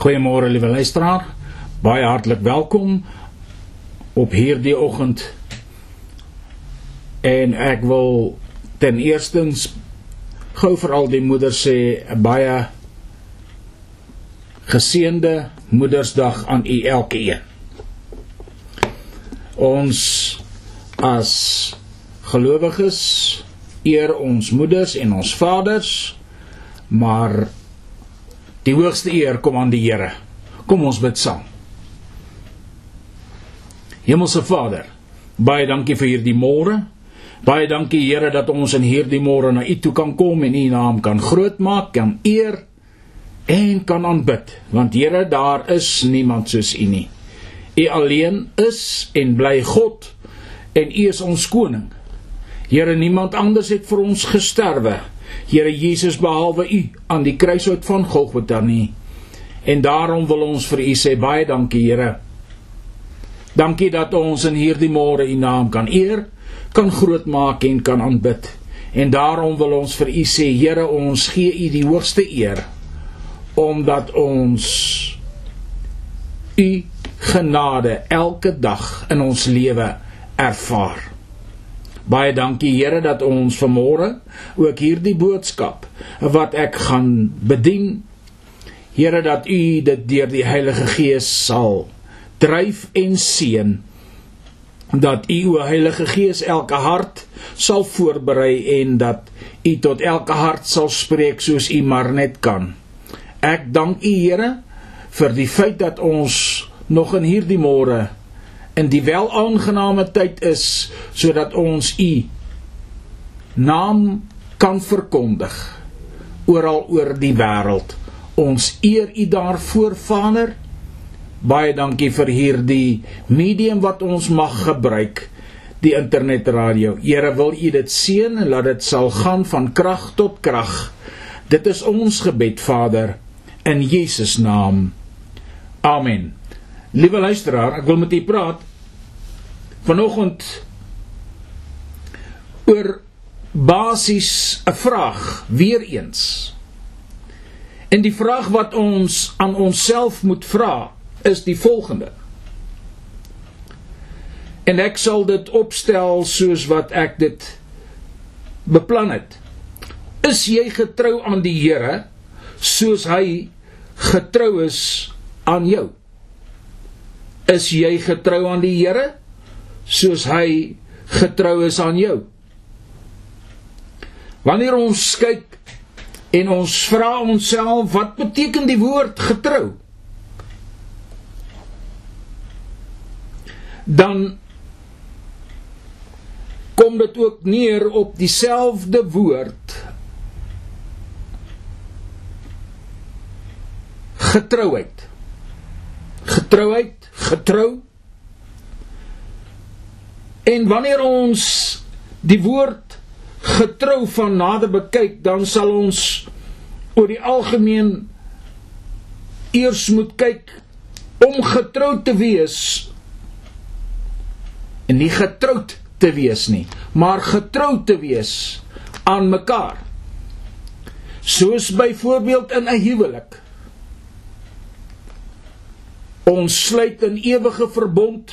Goeiemôre liewe luisteraar. Baie hartlik welkom op hierdie oggend. En ek wil ten eerstens gou vir al die moeders sê 'n baie geseënde Moedersdag aan u elkeen. Ons as gelowiges eer ons moeders en ons vaders, maar die hoogste eer kom aan die Here. Kom ons bid saam. Hemelse Vader, baie dankie vir hierdie môre. Baie dankie Here dat ons in hierdie môre na U toe kan kom en U naam kan grootmaak, kan eer en kan aanbid, want Here, daar is niemand soos U nie. U alleen is en bly God en U is ons koning. Here, niemand anders het vir ons gesterwe. Here Jesus behalwe U aan die kruishout van Golgotha nie. En daarom wil ons vir U sê baie dankie, Here. Dankie dat ons in hierdie môre U naam kan eer, kan grootmaak en kan aanbid. En daarom wil ons vir U sê, Here, ons gee U die hoogste eer omdat ons U genade elke dag in ons lewe ervaar. Baie dankie Here dat ons vanmôre ook hierdie boodskap wat ek gaan bedien Here dat U dit deur die Heilige Gees sal dryf en seën dat U o Heilige Gees elke hart sal voorberei en dat U tot elke hart sal spreek soos U maar net kan. Ek dank U Here vir die feit dat ons nog in hierdie môre in die welaangename tyd is sodat ons u naam kan verkondig oral oor die wêreld. Ons eer u daarvoor Vader. Baie dankie vir hierdie medium wat ons mag gebruik, die internetradio. Here wil u dit seën en laat dit sal gaan van krag tot krag. Dit is ons gebed Vader in Jesus naam. Amen. Liewe luisteraar, ek wil met u praat vanoggend oor basies 'n vraag weer eens. En die vraag wat ons aan onsself moet vra is die volgende. En ek sal dit opstel soos wat ek dit beplan het. Is jy getrou aan die Here soos hy getrou is aan jou? is jy getrou aan die Here soos hy getrou is aan jou? Wanneer ons kyk en ons vra onsself wat beteken die woord getrou? Dan kom dit ook neer op dieselfde woord getrouheid. Getrouheid getrou. En wanneer ons die woord getrou van nader bekyk, dan sal ons oor die algemeen eers moet kyk om getrou te wees en nie getroud te wees nie, maar getrou te wees aan mekaar. Soos byvoorbeeld in 'n huwelik ons sluit 'n ewige verbond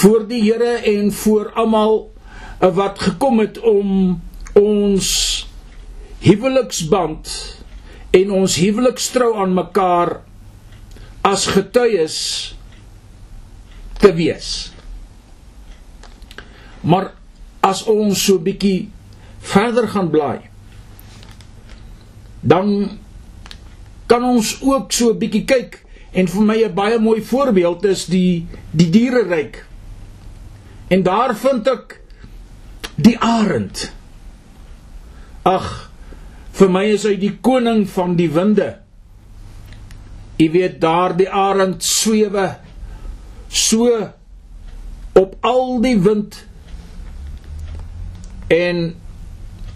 voor die Here en voor almal wat gekom het om ons huweliksband en ons huwelikstrou aan mekaar as getuies te wees. Maar as ons so bietjie verder gaan blaai, dan kan ons ook so bietjie kyk En vir my 'n baie mooi voorbeeld is die die diereryk. En daar vind ek die arend. Ag, vir my is hy die koning van die winde. Jy weet daar die arend swewe so op al die wind. En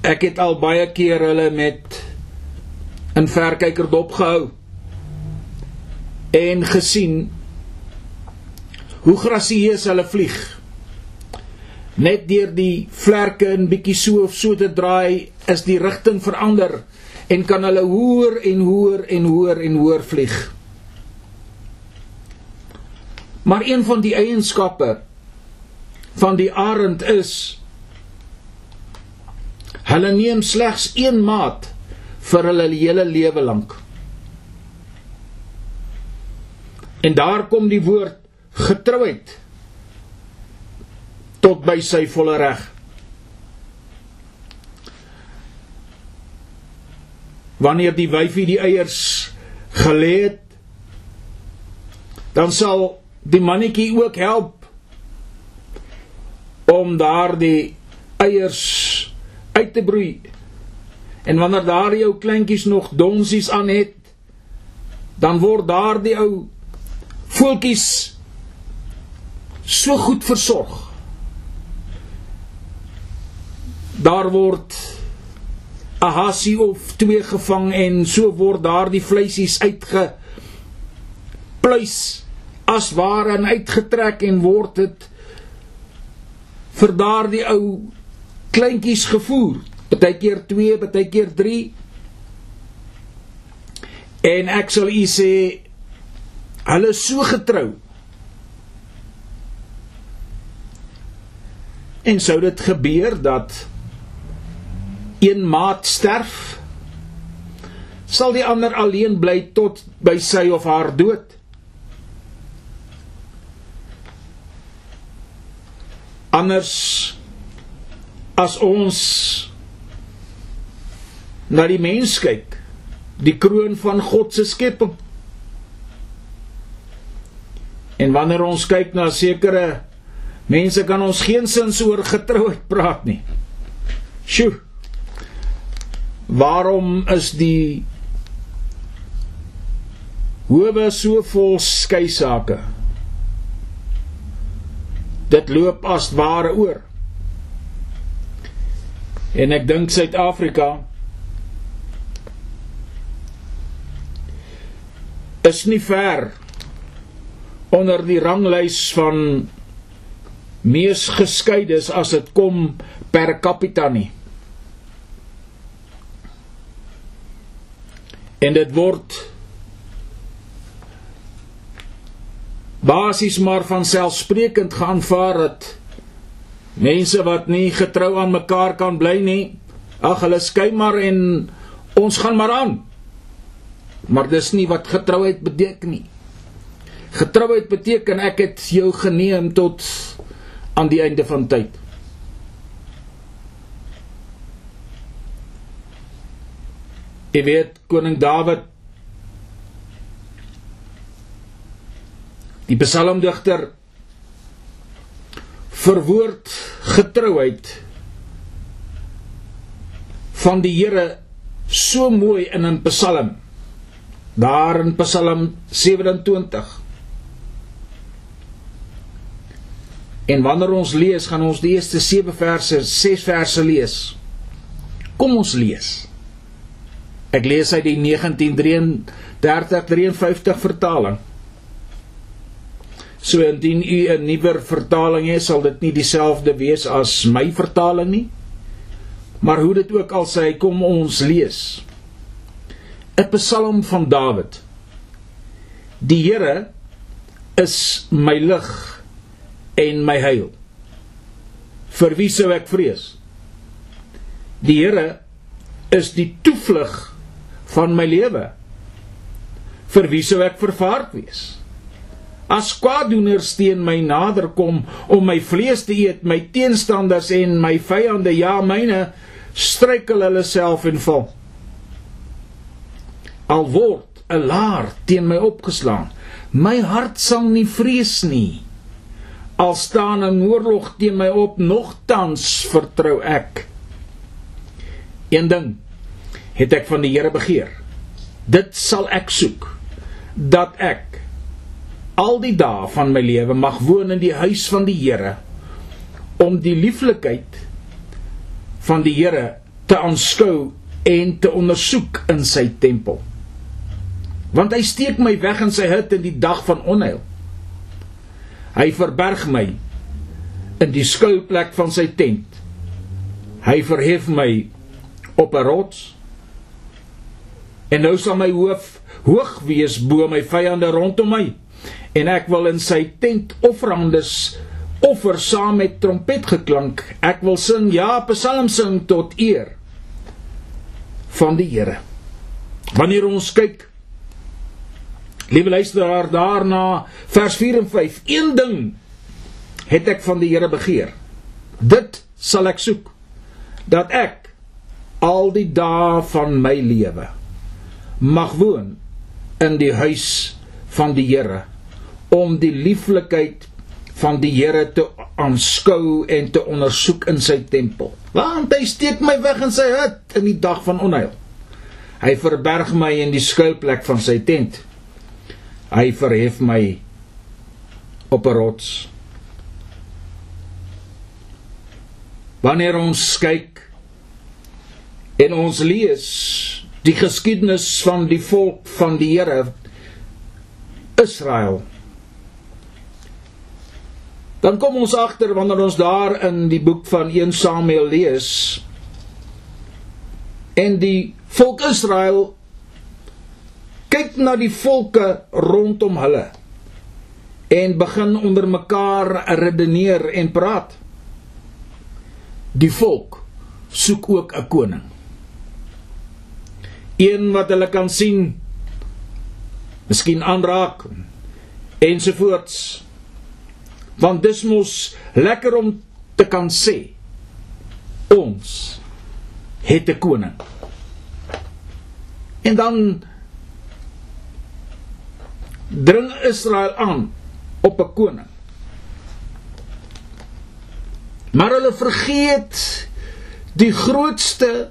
ek het al baie keer hulle met 'n verkyker dopgehou en gesien hoe grasieus hulle vlieg. Net deur die vlerke en bietjie so of so te draai is die rigting verander en kan hulle hoër en hoër en hoër en hoër vlieg. Maar een van die eienskappe van die arend is hulle neem slegs een maat vir hulle hele lewe lank. En daar kom die woord getrouheid tot by sy volle reg. Wanneer die wyfie die eiers gelê het, dan sal die mannetjie ook help om daardie eiers uit te broei. En wanneer daar jou kleintjies nog donsies aan het, dan word daardie ou voeltjies so goed versorg. Daar word 'n hasie of twee gevang en so word daardie vleisies uitge pluis as ware en uitgetrek en word dit vir daardie ou kleintjies gevoer. Partykeer 2, partykeer 3. En ek sal u sê hulle is so getrou. En sou dit gebeur dat een maat sterf, sal die ander alleen bly tot by sy of haar dood. Anders as ons na die mens kyk, die kroon van God se skepping. En wanneer ons kyk na sekere mense kan ons geensins oor getrouheid praat nie. Sjoe. Waarom is die howe so vol skei sake? Dit loop as ware oor. En ek dink Suid-Afrika is nie ver onder die ranglys van mees geskeides as dit kom per capita nie. En dit word basies maar van selfsprekend geaanvaar dat mense wat nie getrou aan mekaar kan bly nie, ag hulle skei maar en ons gaan maar aan. Maar dis nie wat getrouheid beteken nie. Getrouheid beteken ek het jou geneem tot aan die einde van tyd. Jy weet koning Dawid die psalmdigter verwoord getrouheid van die Here so mooi in 'n psalm daar in Psalm 27 En wanneer ons lees, gaan ons die eerste 7 verse, 6 verse lees. Kom ons lees. Ek lees uit die 1933-53 vertaling. So indien u 'n nuwer vertaling het, sal dit nie dieselfde wees as my vertaling nie. Maar hoe dit ook al sê, kom ons lees. 'n Psalm van Dawid. Die Here is my lig en my heil. Vir wie sou ek vrees? Die Here is die toevlug van my lewe. Vir wie sou ek vervaard wees? As kwaadoeners teen my nader kom om my vlees te eet, my teenstanders en my vyande, ja myne, struikel hulle self en val. Al word 'n laar teen my opgeslaan, my hart sal nie vrees nie al staan 'n oorlog teen my op nogtans vertrou ek een ding het ek van die Here begeer dit sal ek soek dat ek al die dae van my lewe mag woon in die huis van die Here om die lieflikheid van die Here te aanskou en te ondersoek in sy tempel want hy steek my weg in sy hut in die dag van onheil Hy verberg my in die skuilplek van sy tent. Hy verhef my op 'n rots. En nou sal my hoof hoog wees bo my vyande rondom my en ek wil in sy tent offerandes offer saam met trompetgeklank. Ek wil sing ja, psalm sing tot eer van die Here. Wanneer ons kyk Liewe luisteraar daarna vers 4 en 5. Een ding het ek van die Here begeer. Dit sal ek soek dat ek al die dae van my lewe mag woon in die huis van die Here om die lieflikheid van die Here te aanskou en te ondersoek in sy tempel. Want hy steek my weg in sy hut in die dag van onheil. Hy verberg my in die skuilplek van sy tent. Hy verhef my op 'n rots. Wanneer ons kyk en ons lees die geskiedenis van die volk van die Here Israel dan kom ons agter wanneer ons daar in die boek van 1 Samuel lees en die volk Israel kyk na die volke rondom hulle en begin onder mekaar redeneer en praat. Die volk soek ook 'n koning een wat hulle kan sien miskien aanraak ensovoorts want dis mos lekker om te kan sê ons het 'n koning. En dan dring Israel aan op 'n koning. Maar hulle vergeet die grootste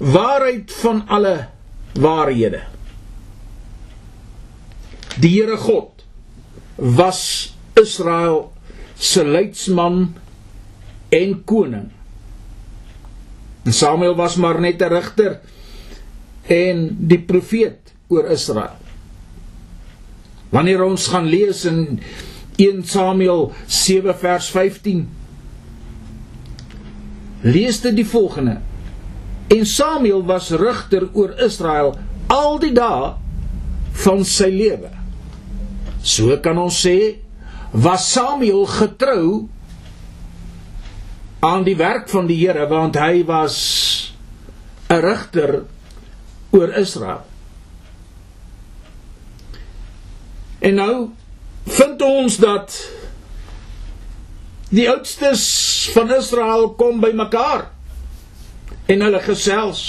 waarheid van alle waarhede die Here God was Israel se leidsman en koning. En Samuel was maar net 'n regter en die profeet oor Israel. Wanneer ons gaan lees in 1 Samuel 7 vers 15 lees dit die volgende: En Samuel was regter oor Israel al die dae van sy lewe. So kan ons sê was Samuel getrou aan die werk van die Here want hy was 'n regter oor Israel. En nou vind ons dat die oudstes van Israel kom bymekaar en hulle gesels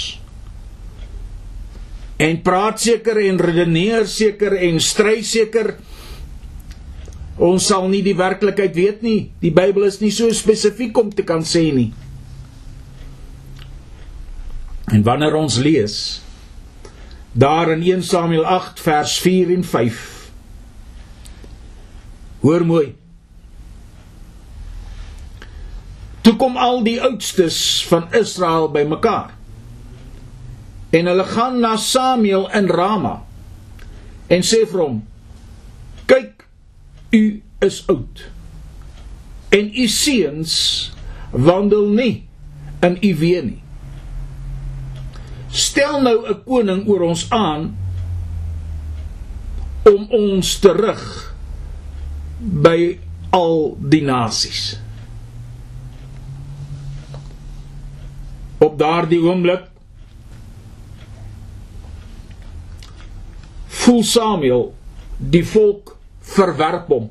en praat seker en redeneer seker en stry seker Ons sal nie die werklikheid weet nie. Die Bybel is nie so spesifiek om te kan sê nie. En wanneer ons lees daar in 1 Samuel 8 vers 4 en 5 Hoor mooi. Toe kom al die oudstes van Israel bymekaar. En hulle gaan na Samuel in Rama en sê vir hom: "Kyk, u is oud en u seuns wandel nie in u weë nie stel nou 'n koning oor ons aan om ons terug by al die nasies op daardie oomblik voel Samuel die volk verwerp hom.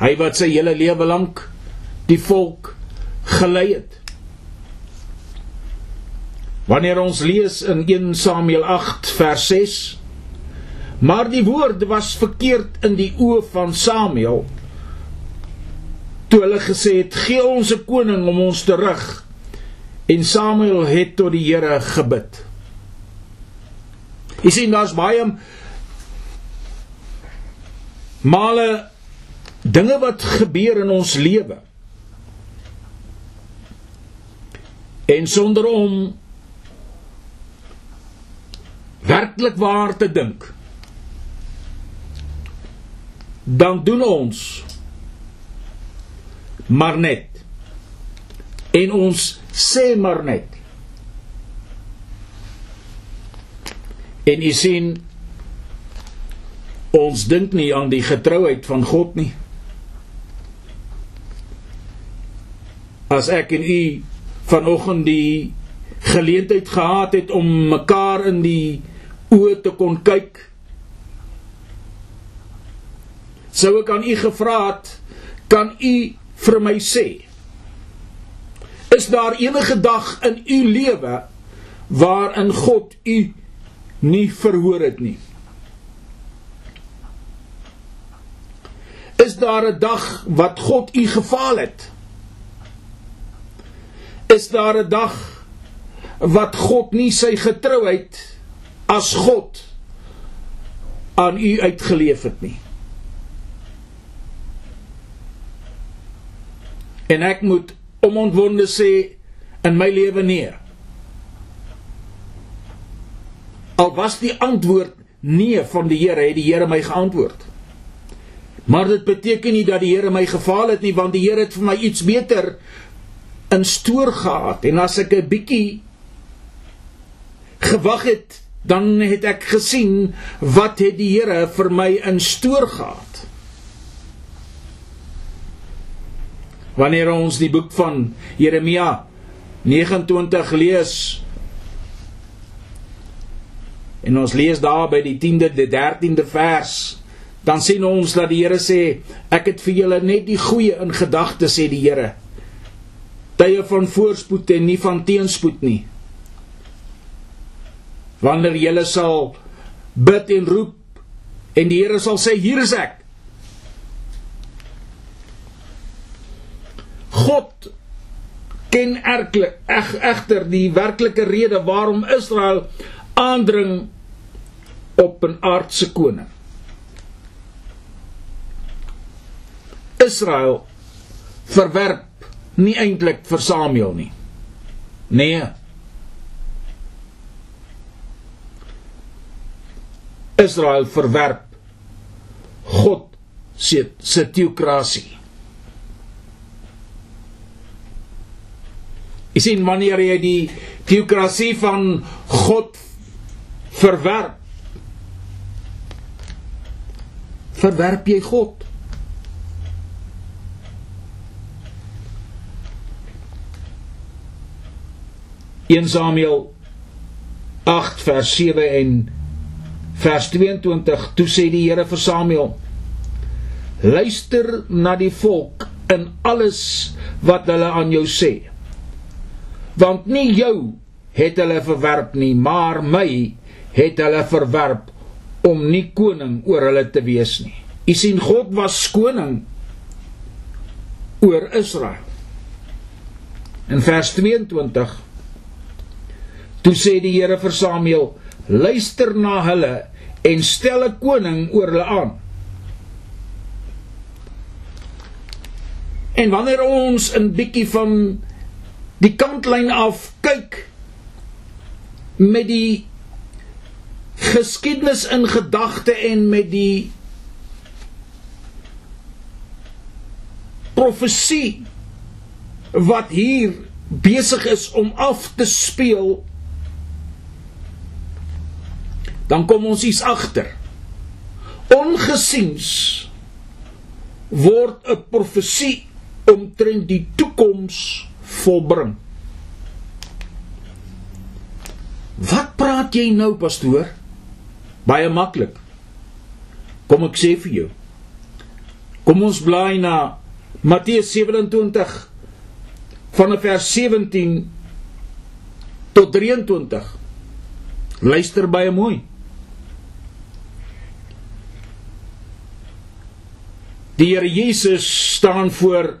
Hy wat sy hele lewe lank die volk gelei het. Wanneer ons lees in 1 Samuel 8 vers 6 Maar die woord was verkeerd in die oë van Samuel. Toe hulle gesê het: "Gee ons 'n koning om ons terug." En Samuel het tot die Here gebid. Jy sien daar's baie male dinge wat gebeur in ons lewe. En sonder om werklik waar te dink, dan doen ons maar net. En ons sê maar net. En u sien ons dink nie aan die getrouheid van God nie. As ek en u vanoggend die geleentheid gehad het om mekaar in die oë te kon kyk, sou ek aan u gevra het, kan u vir my sê, is daar enige dag in u lewe waarin God u nie verhoor het nie? Is daar 'n dag wat God u gefaal het? Is daar 'n dag wat God nie sy getrouheid as God aan u uitgeleef het nie? En ek moet omontwonde sê in my lewe nee. Al was die antwoord nee van die Here, het die Here my geantwoord. Maar dit beteken nie dat die Here my gefaal het nie, want die Here het vir my iets beter in stoor gehad en as ek 'n bietjie gewag het, dan het ek gesien wat het die Here vir my in stoor gehad. Wanneer ons die boek van Jeremia 29 lees en ons lees daar by die 10de, die 13de vers, dan sien ons dat die Here sê, ek het vir julle net die goeie in gedagte sê die Here. Tye van voorspoed en nie van teenspoed nie. Wanneer julle sal bid en roep en die Here sal sê hier is ek. God ken erklik eg, egter die werklike rede waarom Israel aandring op 'n aardse koning. Israel verwerp nie eintlik vir Samuel nie. Nee. Israel verwerp God se se teokrasie. Jy sien wanneer jy die teokrasie van God verwerp verwerp jy God. 1 Samuel 8 vers 7 en vers 22 toe sê die Here vir Samuel luister na die volk in alles wat hulle aan jou sê want nie jou het hulle verwerp nie maar my het hulle verwerp om nie koning oor hulle te wees nie u sien God was koning oor Israel in vers 22 Toe sê die Here vir Samuel: "Luister na hulle en stel 'n koning oor hulle aan." En wanneer ons 'n bietjie van die kantlyn af kyk met die geskiedenis in gedagte en met die profesie wat hier besig is om af te speel dan kom ons iets agter. Ongesiens word 'n profesie omtrent die toekoms volbring. Wat praat jy nou, pastoor? Baie maklik. Kom ek sê vir jou. Kom ons blaai na Matteus 27 van vers 17 tot 23. Luister baie mooi. Die Here Jesus staan voor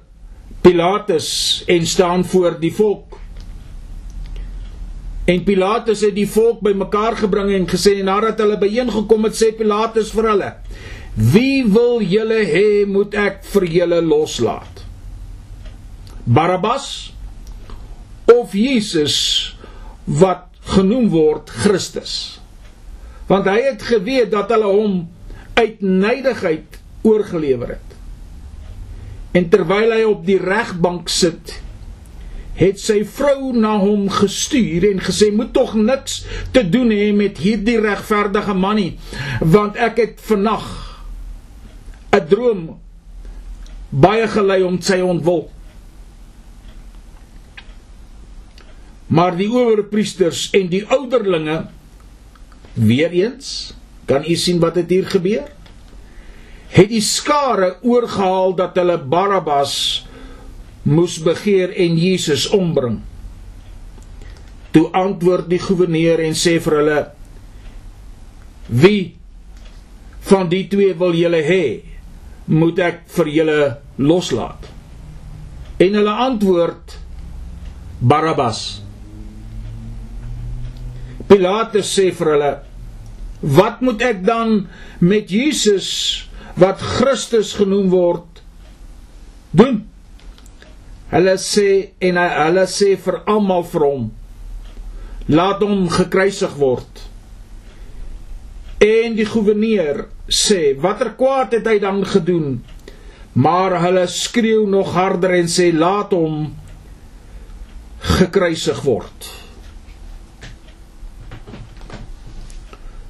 Pilatus en staan voor die volk. En Pilatus het die volk bymekaar gebring en gesê nadat hulle byeengekom het, sê Pilatus vir hulle: "Wie wil julle hê moet ek vir julle loslaat? Barabbas of Jesus wat genoem word Christus?" Want hy het geweet dat hulle hom uit nydigheid oorgelewer het. En terwyl hy op die regbank sit, het sy vrou na hom gestuur en gesê moet tog niks te doen hê met hierdie regverdige man nie want ek het vannag 'n droom baie gelei om sy ontwil. Maar die owerpriesters en die ouderlinge weer eens kan u sien wat het hier gebeur het die skare oorgehaal dat hulle Barabbas moes begeer en Jesus ombring. Toe antwoord die goewerneur en sê vir hulle: Wie van die twee wil julle hê? Moet ek vir julle loslaat? En hulle antwoord: Barabbas. Pilatus sê vir hulle: Wat moet ek dan met Jesus wat Christus genoem word doen? Hulle sê en hulle sê vir almal vir hom laat hom gekruisig word. En die goewerneur sê watter kwaad het hy dan gedoen? Maar hulle skreeu nog harder en sê laat hom gekruisig word.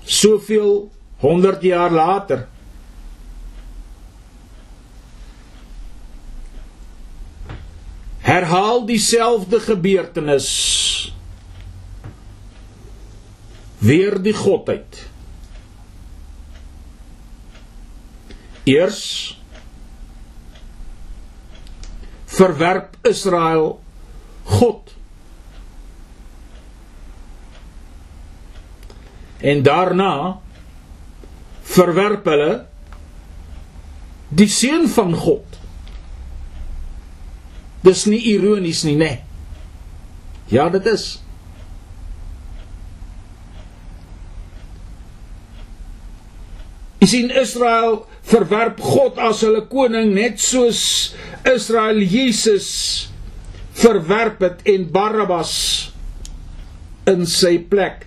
Soveel 100 jaar later herhaal dieselfde gebeurtenis. Weer die godheid. Eers verwerp Israel God. En daarna verwerp hulle die seun van God Dis nie ironies nie, nê? Nee. Ja, dit is. Is in Israel verwerp God as hulle koning net soos Israel Jesus verwerp het en Barabbas in sy plek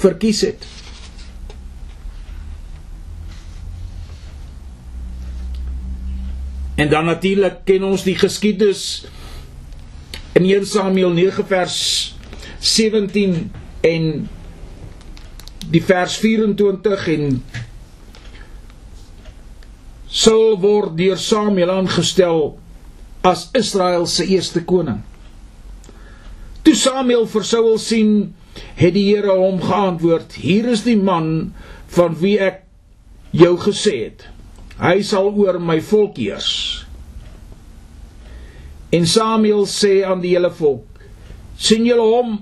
verkies het. En dan natuurlik ken ons die geskiedenis in 1 Samuel 9 vers 17 en die vers 24 en Saul word deur Samuel aangestel as Israel se eerste koning. Toe Samuel vir Saul sien, het die Here hom geantwoord: "Hier is die man van wie ek jou gesê het." Hy sal oor my volk heers. En Samuel sê aan die hele volk: "Sien julle hom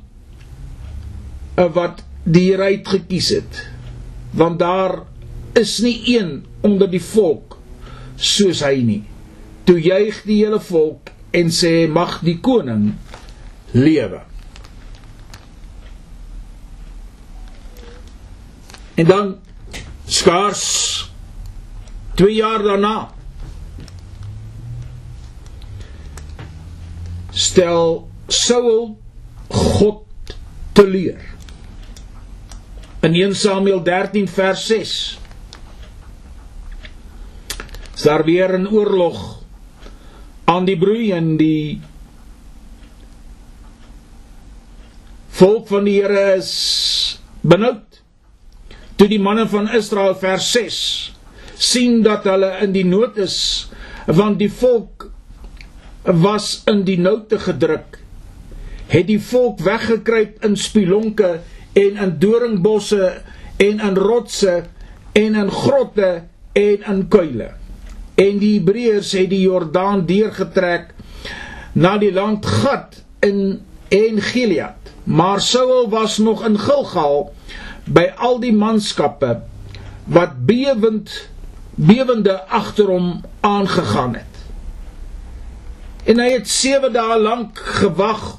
wat die Here uitgekies het? Want daar is nie een onder die volk soos hy nie." Toe juig die hele volk en sê: "Mag die koning lewe." En dan skaars 2 jaar daarna stel Saul God teleur. In 1 Samuel 13 vers 6 is daar weer 'n oorlog aan die broei en die volk van die Here is benoud. Toe die manne van Israel vers 6 sien dat hulle in die nood is want die volk was in die noute gedruk. Het die volk weggekruip in spilonke en in doringbosse en in rotse en in grotte en in kuile. En die Hebreërs het die Jordaan deurgetrek na die land Gad in en Gilead. Maar Saul was nog in Gilgal by al die manskappe wat bewend bewende agter hom aangegaan het. En hy het 7 dae lank gewag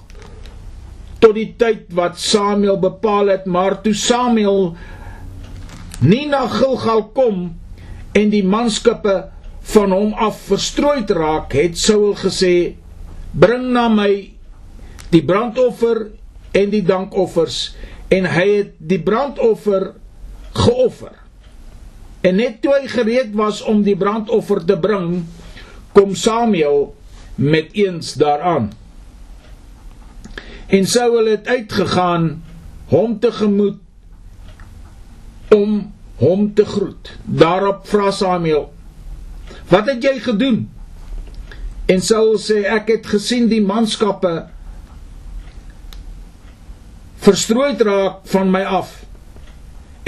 tot die tyd wat Samuel bepaal het, maar toe Samuel nie na Gilgal kom en die manskappe van hom af verstrooi raak, het Saul gesê: "Bring na my die brandoffer en die dankoffers." En hy het die brandoffer geoffer. En net toe hy gereed was om die brandoffer te bring, kom Samuel met eens daaraan. En Saul het uitgegaan hom tegemoet om hom te groet. Daarop vra Samuel: "Wat het jy gedoen?" En Saul sê: "Ek het gesien die manskappe verstrooi raak van my af.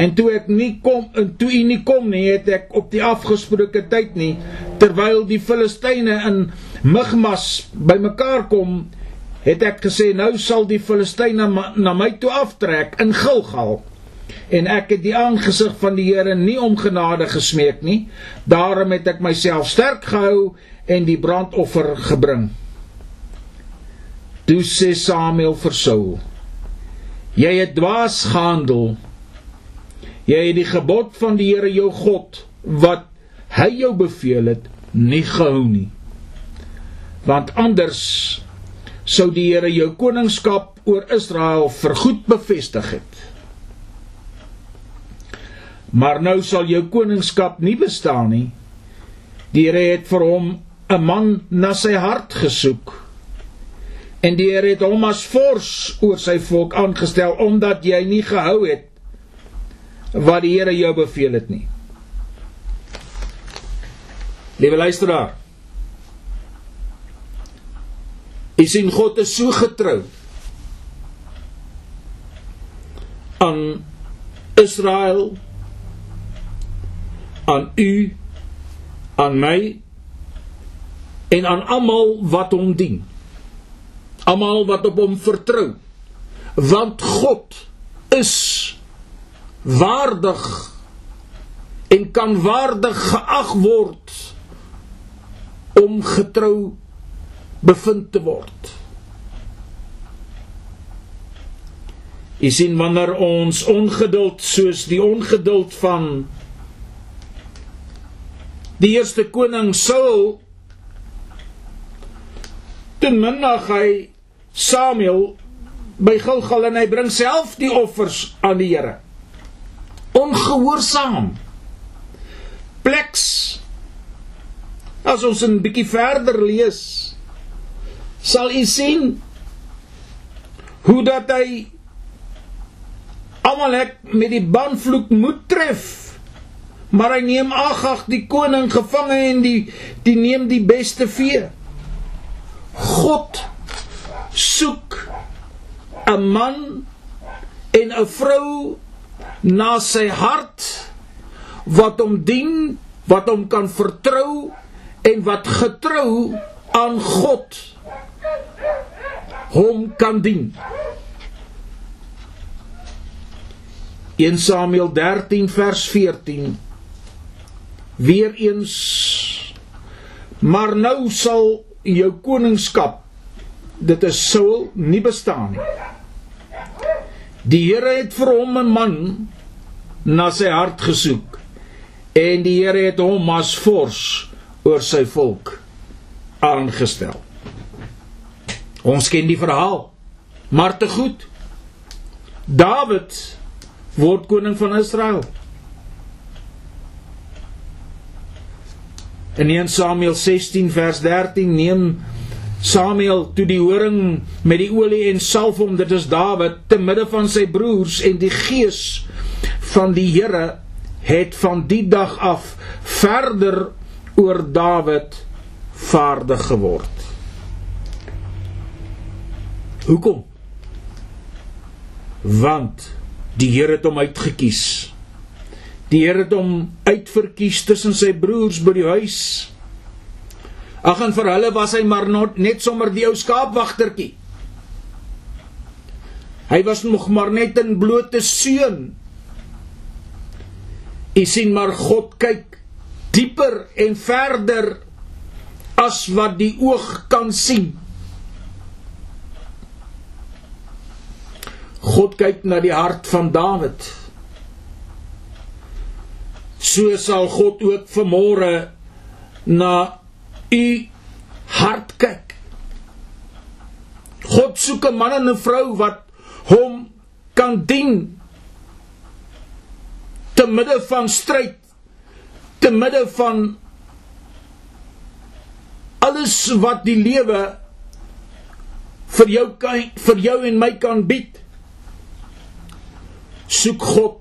En toe ek nie kom en toe u nie kom nie, het ek op die afgesproke tyd nie terwyl die Filistyne in Migmas bymekaar kom, het ek gesê nou sal die Filistyne na my toe aftrek in Gilgal en ek het die aangesig van die Here nie om genade gesmeek nie. Daarom het ek myself sterk gehou en die brandoffer gebring. Toe sê Samuel vir Saul: Jy het dwaas gehandel. Jy het die gebod van die Here jou God wat hy jou beveel het nie gehou nie. Want anders sou die Here jou koningskap oor Israel vergoed bevestig het maar nou sal jou koningskap nie bestaan nie. Die Here het vir hom 'n man na sy hart gesoek. En die Here het hom as vors oor sy volk aangestel omdat jy nie gehou het wat die Here jou beveel het nie. Liewe luisteraar. Jy sien God is so getrou aan Israel aan u aan my en aan almal wat hom dien almal wat op hom vertrou want God is waardig en kan waardig geag word om getrou bevind te word. Jy sien wanneer ons ongeduld soos die ongeduld van die eerste koning Saul ten minste hy Samuel by Gilgal en hy bring self die offers aan die Here ongehoorsaam pleks as ons 'n bietjie verder lees sal u sien hoe dat hy Amalek met die banvloek moet tref maar hy neem Agag die koning gevange en die die neem die beste vee. God soek 'n man en 'n vrou na sy hart wat hom dien, wat hom kan vertrou en wat getrou aan God hom kan dien. 1 Samuel 13 vers 14 weer eens maar nou sal jou koningskap dit is Saul nie bestaan nie die Here het vir hom 'n man na sy hart gesoek en die Here het hom as vors oor sy volk aangestel. Ons ken die verhaal maar te goed. Dawid word koning van Israel. In 1 Samuel 16 vers 13 neem Samuel toe die horing met die olie en salf hom dit is Dawid te midde van sy broers en die gees van die Here het van die dag af verder oor Dawid vaardig geword. Hoekom? Want die Here het hom uitgekies Die Here het hom uitverkies tussen sy broers by die huis. Ag en vir hulle was hy maar net sommer die ou skaapwagtertjie. Hy was nog maar net 'n blote seun. U sien maar God kyk dieper en verder as wat die oog kan sien. God kyk na die hart van Dawid so sal God ook vanmôre na u hart kyk. God soek 'n man en 'n vrou wat hom kan dien te midde van stryd, te midde van alles wat die lewe vir jou kan vir jou en my kan bied. Soek God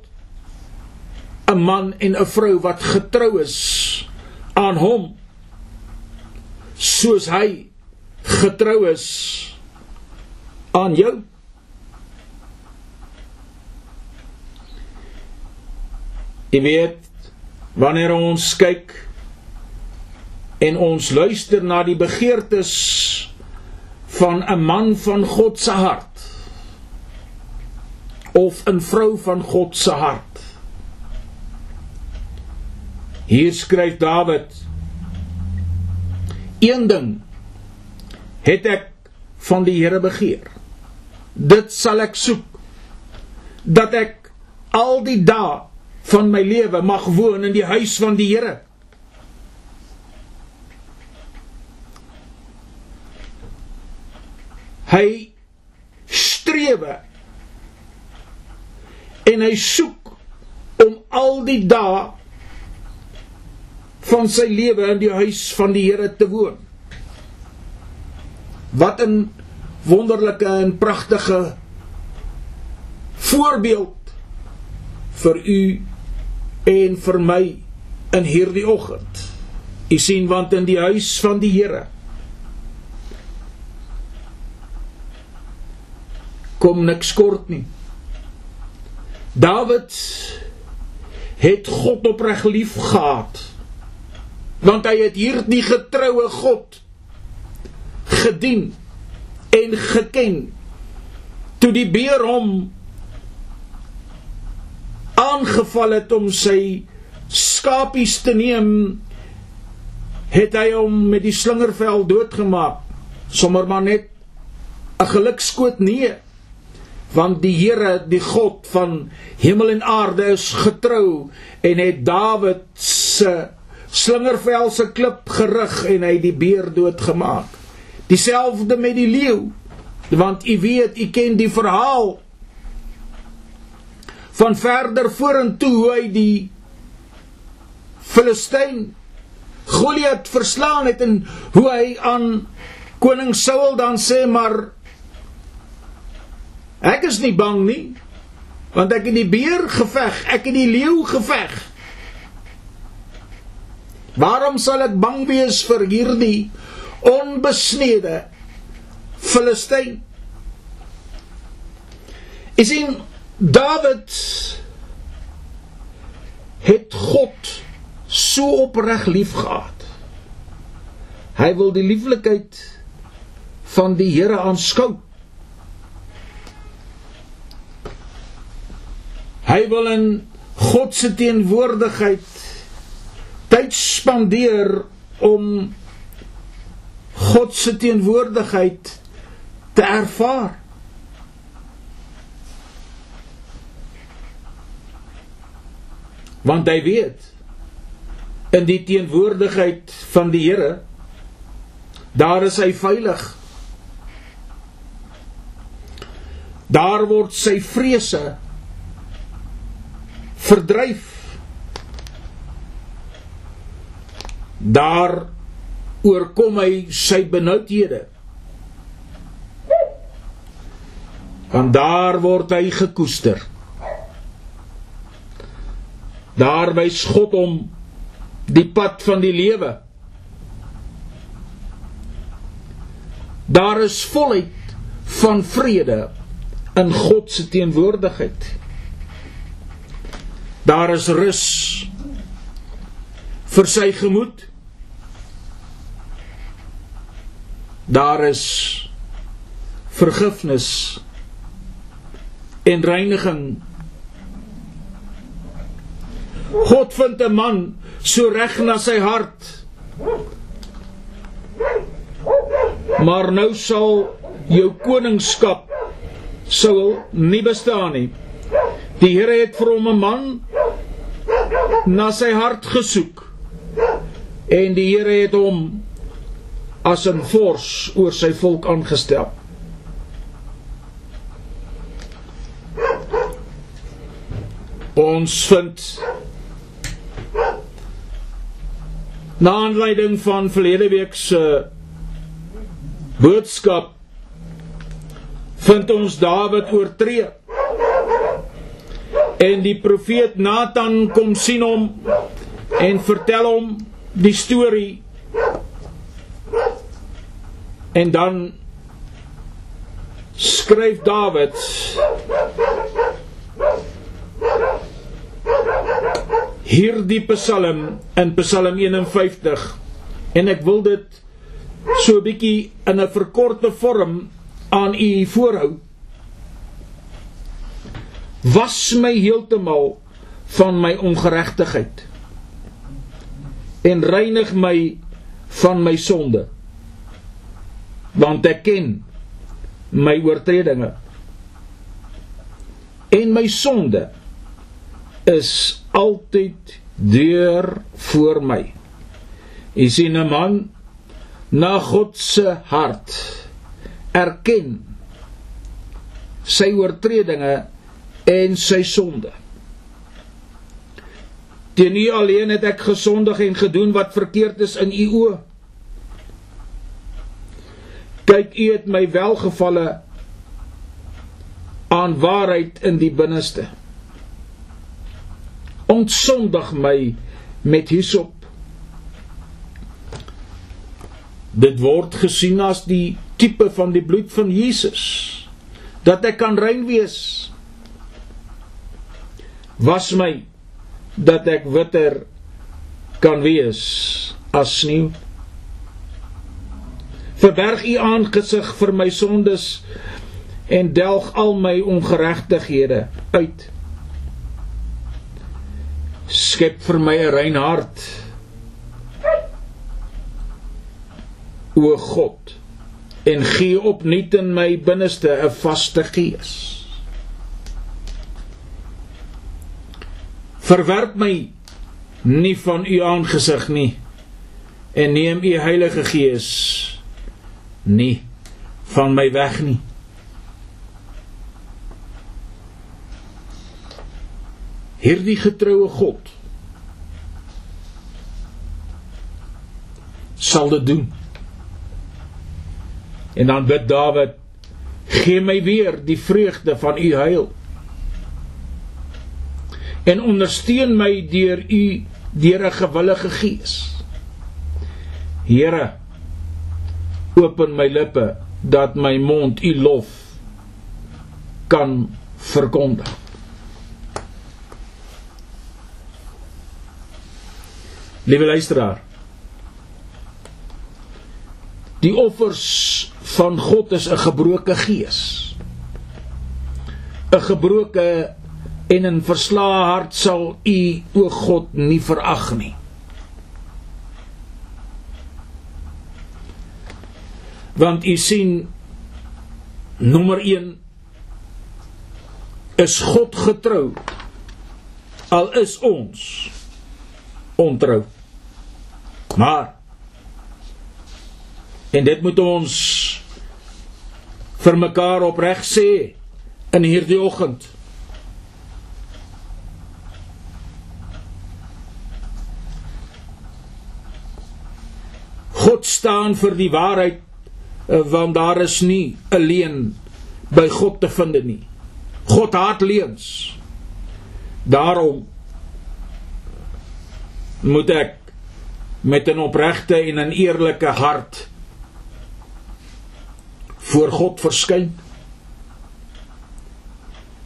'n man en 'n vrou wat getrou is aan hom soos hy getrou is aan jou. Jy weet wanneer ons kyk en ons luister na die begeertes van 'n man van God se hart of 'n vrou van God se hart. Hier skryf Dawid: Een ding het ek van die Here begeer. Dit sal ek soek dat ek al die dae van my lewe mag woon in die huis van die Here. Hy strewe en hy soek om al die dae van sy lewe in die huis van die Here te woon. Wat 'n wonderlike en pragtige voorbeeld vir u en vir my in hierdie oggend. U sien want in die huis van die Here kom niks kort nie. Dawid het God opreg lief gehad want hy het hierdie getroue God gedien en geken toe die beer hom aangeval het om sy skapies te neem het hy hom met die slingervel doodgemaak sommer maar net 'n gelukskoot nee want die Here die God van hemel en aarde is getrou en het Dawid se slingervel se klip gerig en hy die beer doodgemaak. Dieselfde met die leeu. Want u weet, u ken die verhaal van verder vorentoe hoe hy die Filistyn Goliat verslaan het en hoe hy aan koning Saul dan sê maar ek is nie bang nie want ek het die beer geveg, ek het die leeu geveg. Waarom sal ek bang wees vir hierdie onbesnede Filistyn? Is in Dawid het God so opreg liefgehad. Hy wil die lieflikheid van die Here aanskou. Hy wil in God se teenwoordigheid tyd spandeer om God se teenwoordigheid te ervaar. Want hy weet in die teenwoordigheid van die Here daar is hy veilig. Daar word sy vrese verdryf. Daar oorkom hy sy benoudhede. Want daar word hy gekoester. Daar wys God hom die pad van die lewe. Daar is volheid van vrede in God se teenwoordigheid. Daar is rus vir sy gemoed. Daar is vergifnis en reiniging God vind 'n man so reg na sy hart. Maar nou sal jou koningskap sou nie bestaan nie. Die Here het vir hom 'n man na sy hart gesoek. En die Here het hom as 'n vors oor sy volk aangestel. Ons vind Na aanleiding van verlede week se boodskap vind ons Dawid oortree. En die profeet Nathan kom sien hom en vertel hom die storie. En dan skryf Dawid hierdie Psalm in Psalm 51 en ek wil dit so 'n bietjie in 'n verkorte vorm aan u voorhou. Was my heeltemal van my ongeregtigheid en reinig my van my sonde want ek ken my oortredinge en my sonde is altyd deur voor my. Jy sien 'n man na God se hart erken sy oortredinge en sy sonde. Teen U alleen het ek gesondig en gedoen wat verkeerd is in U oë. Kyk, U het my welgevalle aan waarheid in die binneste ontsondig my met hisop. Dit word gesien as die tipe van die bloed van Jesus dat ek kan rein wees. Was my dat ek witter kan wees as sneeu. Verberg u aangesig vir my sondes en delg al my ongeregtighede uit skep vir my 'n rein hart. O God, en gee opnuut in my binneste 'n vaste gees. Verwerp my nie van u aangesig nie en neem u Heilige Gees nie van my weg nie. hierdie getroue God sal dit doen. En dan bid Dawid: "Gee my weer die vreugde van u heil." En ondersteun my deur u deur 'n gewillige gees. Here, open my lippe dat my mond u lof kan verkondig. Liewe luisteraar. Die offers van God is 'n gebroke gees. 'n Gebroke en 'n verslae hart sal U o God nie verag nie. Want U sien nommer 1 is God getrou al is ons ontrou. Maar en dit moet ons vir mekaar opreg sê in hierdie oggend. God staan vir die waarheid want daar is nie 'n leuen by God te vind nie. God haat leuns. Daarom moet ek met 'n opregte en 'n eerlike hart voor God verskyn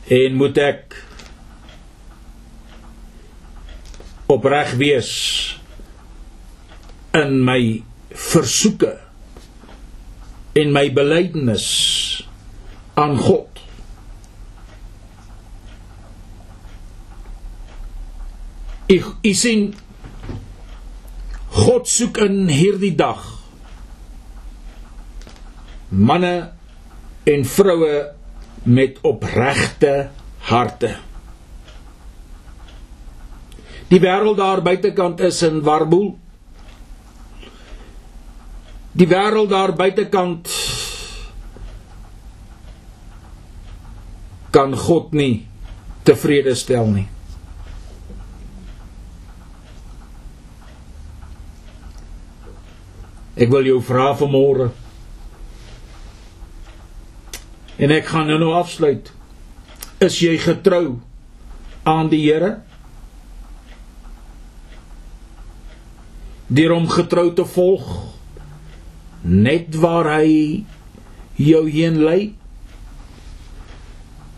en moet ek opreg wees in my versoeke en my belydenis aan God ek ek sien God soek in hierdie dag manne en vroue met opregte harte. Die wêreld daar buitekant is in warboel. Die wêreld daar buitekant kan God nie tevrede stel nie. Ek wil jou vra vanmôre. En ek gaan nou nou afsluit. Is jy getrou aan die Here? Deur hom getrou te volg net waar hy jou heen lei?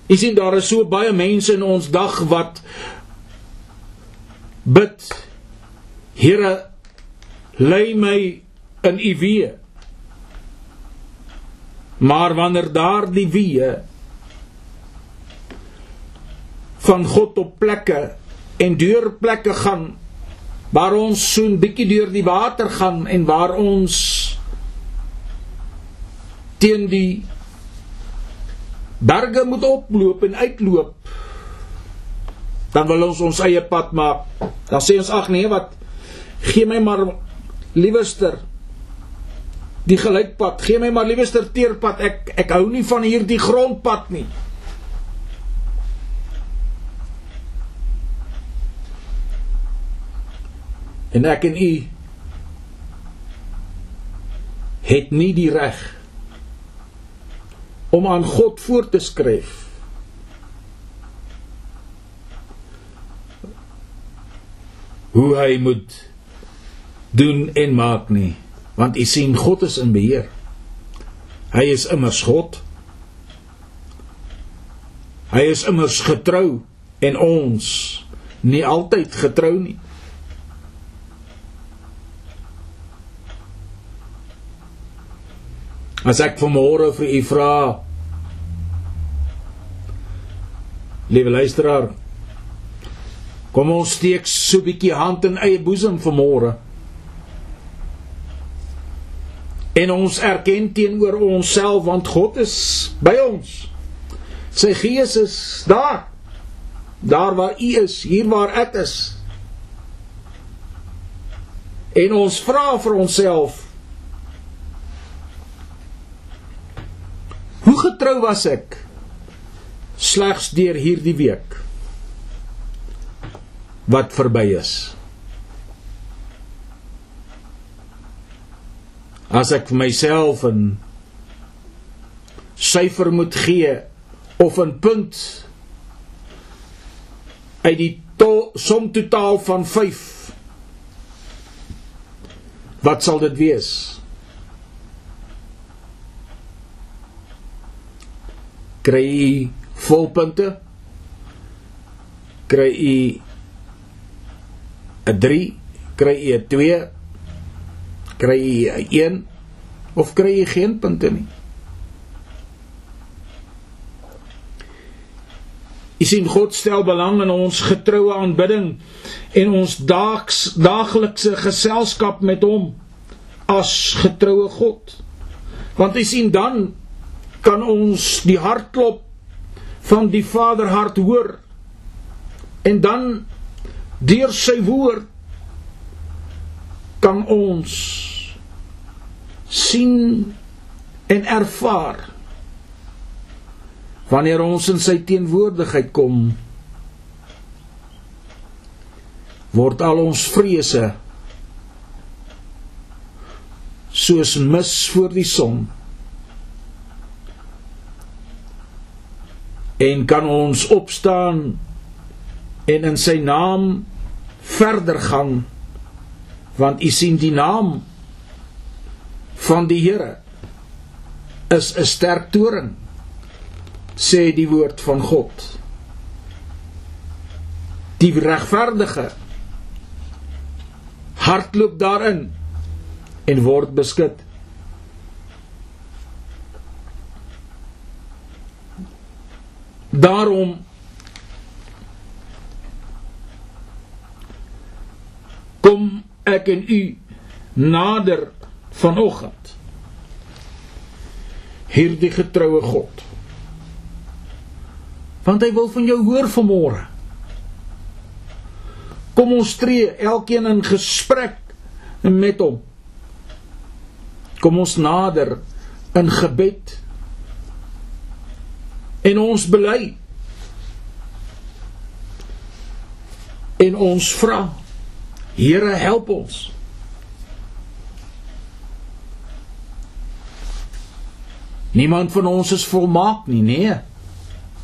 Jy sien daar is so baie mense in ons dag wat bid Here lei my in u weë. Maar wanneer daardie weë van God op plekke en deur plekke gaan waar ons soen bietjie deur die water gaan en waar ons teen die berge moet oploop en uitloop dan wil ons ons eie pad maak. Dan sê ons ag nee wat? Gee my maar liewerster die gelykpad. Gee my maar liewerster teerpad. Ek ek hou nie van hierdie grondpad nie. En ek en u het nie die reg om aan God voor te skryf. Hoe hy moet doen en maak nie, want u sien God is in beheer. Hy is immers God. Hy is immers getrou en ons nie altyd getrou nie. As ek vanmôre vir u vra Liewe luisteraar Kom ons steek so 'n bietjie hand in eie boesem vanmôre. En ons erken teenoor onsself want God is by ons. Sy gees is daar. Daar waar u is, hier waar ek is. En ons vra vir onsself Getrou was ek slegs deur hierdie week wat verby is? As ek vir myself 'n syfer moet gee of 'n punt uit die to som totaal van 5 wat sal dit wees? Kry u volpunte. Kry u 'n 3 kry u 'n 2 kry u 'n 1 of kry u geen punte nie. U sien God stel belang in ons getroue aanbidding en ons daags daaglikse geselskap met hom as getroue God. Want u sien dan kan ons die hartklop van die Vaderhart hoor en dan deur sy woord kan ons sien en ervaar wanneer ons in sy teenwoordigheid kom word al ons vrese soos mis voor die son en kan ons opstaan en in sy naam verder gaan? Want u sien die naam van die Here is 'n sterk toring sê die woord van God. Die regverdige hardloop daarin en word beskud Daarom kom ek en u nader vanoggend. Hierdie getroue God. Want hy wil van jou hoor vanmôre. Kom ons tree elkeen in gesprek met hom. Kom ons nader in gebed en ons bely en ons vra Here help ons Niemand van ons is volmaak nie, nee.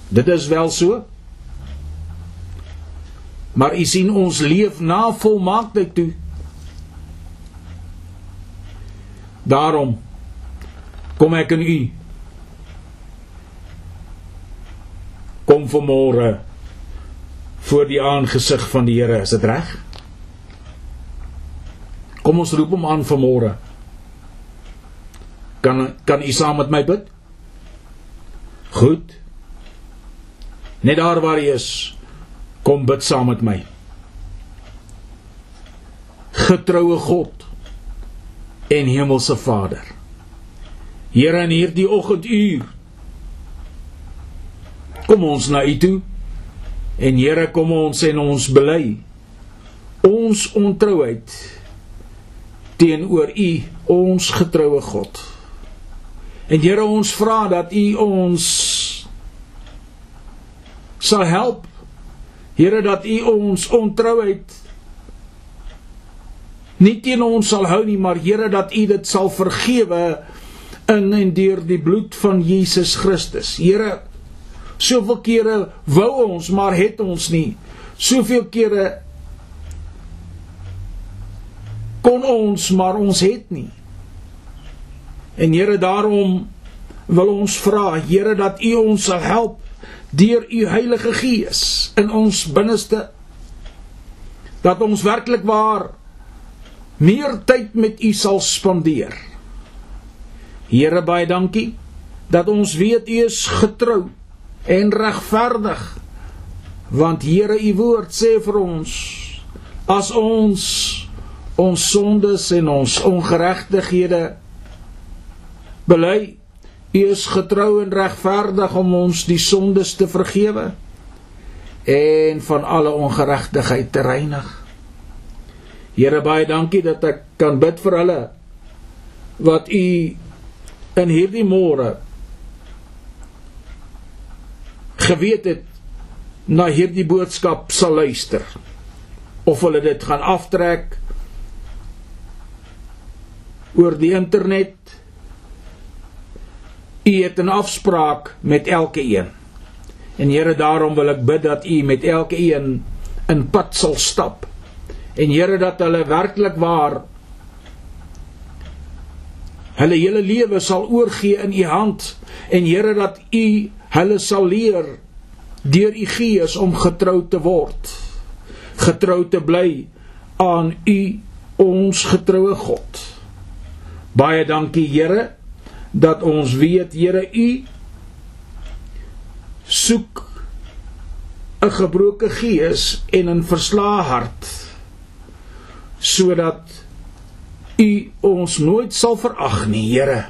Dit is wel so. Maar u sien ons leef na volmaaktheid toe. Daarom kom ek in u kom vanmôre voor die aangesig van die Here, is dit reg? Kom ons roep hom aan vanmôre. Kan kan u saam met my bid? Goed. Net daar waar jy is, kom bid saam met my. Getroue God en hemelse Vader. Here in hierdie oggenduur kom ons na U toe en Here kom ons en ons bely ons ontrouheid teenoor U ons getroue God. En Here ons vra dat U ons sal help. Here dat U ons ontrouheid nie teen ons sal hou nie, maar Here dat U dit sal vergewe in en deur die bloed van Jesus Christus. Here, soveel kere wou ons, maar het ons nie. Soveel kere kon ons, maar ons het nie. En Here, daarom wil ons vra, Here, dat U ons sal help deur U Heilige Gees in ons binneste dat ons werklik waar meer tyd met U sal spandeer. Here baie dankie dat ons weet U is getrou en regverdig. Want Here U woord sê vir ons as ons ons sondes en ons ongeregtighede bely U is getrou en regverdig om ons die sondes te vergewe en van alle ongeregtigheid te reinig. Here baie dankie dat ek kan bid vir hulle wat u in hierdie môre geweet het na hierdie boodskap sal luister of hulle dit gaan aftrek oor die internet U het 'n afspraak met elke een. En Here, daarom wil ek bid dat U met elke een in pad sal stap. En Here, dat hulle werklik waar hulle hele lewe sal oorgee in U hand en Here dat U hulle sal leer deur U Gees om getrou te word. Getrou te bly aan U ons getroue God. Baie dankie Here dat ons weet Here u soek 'n gebroke gees en 'n verslae hart sodat u ons nooit sal verag nie Here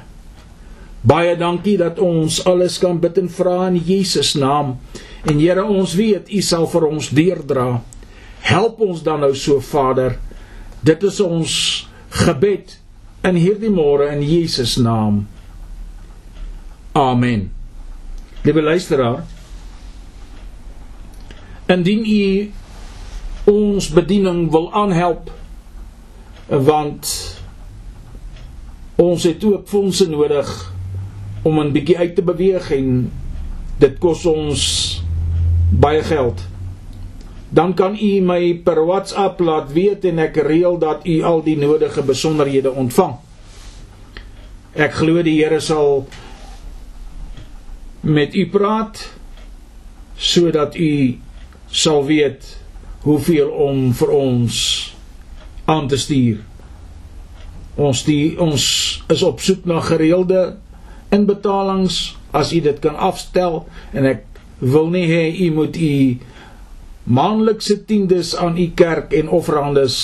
baie dankie dat ons alles kan bid en vra in Jesus naam. En Here ons weet u sal vir ons deurdra. Help ons dan nou so Vader. Dit is ons gebed in hierdie môre in Jesus naam. Amen. Liewe luisteraar, indien u ons bediening wil aanhelp want ons het ook fondse nodig om 'n bietjie uit te beweeg en dit kos ons baie geld. Dan kan u my per WhatsApp laat weet en ek reël dat u al die nodige besonderhede ontvang. Ek glo die Here sal met u praat sodat u sal weet hoeveel om vir ons aan te stuur. Ons die ons is op soek na gereelde inbetalings as u dit kan afstel en ek wil nie hê u moet u maandelikse tiendes aan u kerk en offerandes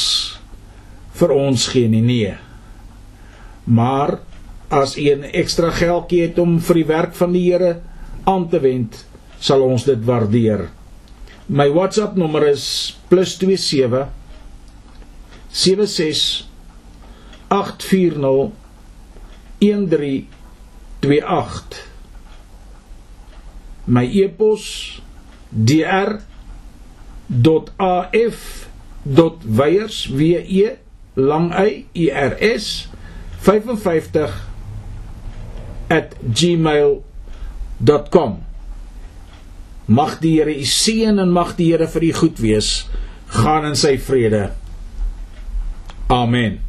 vir ons gee nie nee. Maar as u 'n ekstra geldjie het om vir die werk van die Here aan te wend, sal ons dit waardeer. My WhatsApp nommer is +27 76 840 1328. My e-pos dr.af.weyers w e lang y e r s 55 gmail.com Mag die Here u seën en mag die Here vir u goed wees. Gaan in sy vrede. Amen.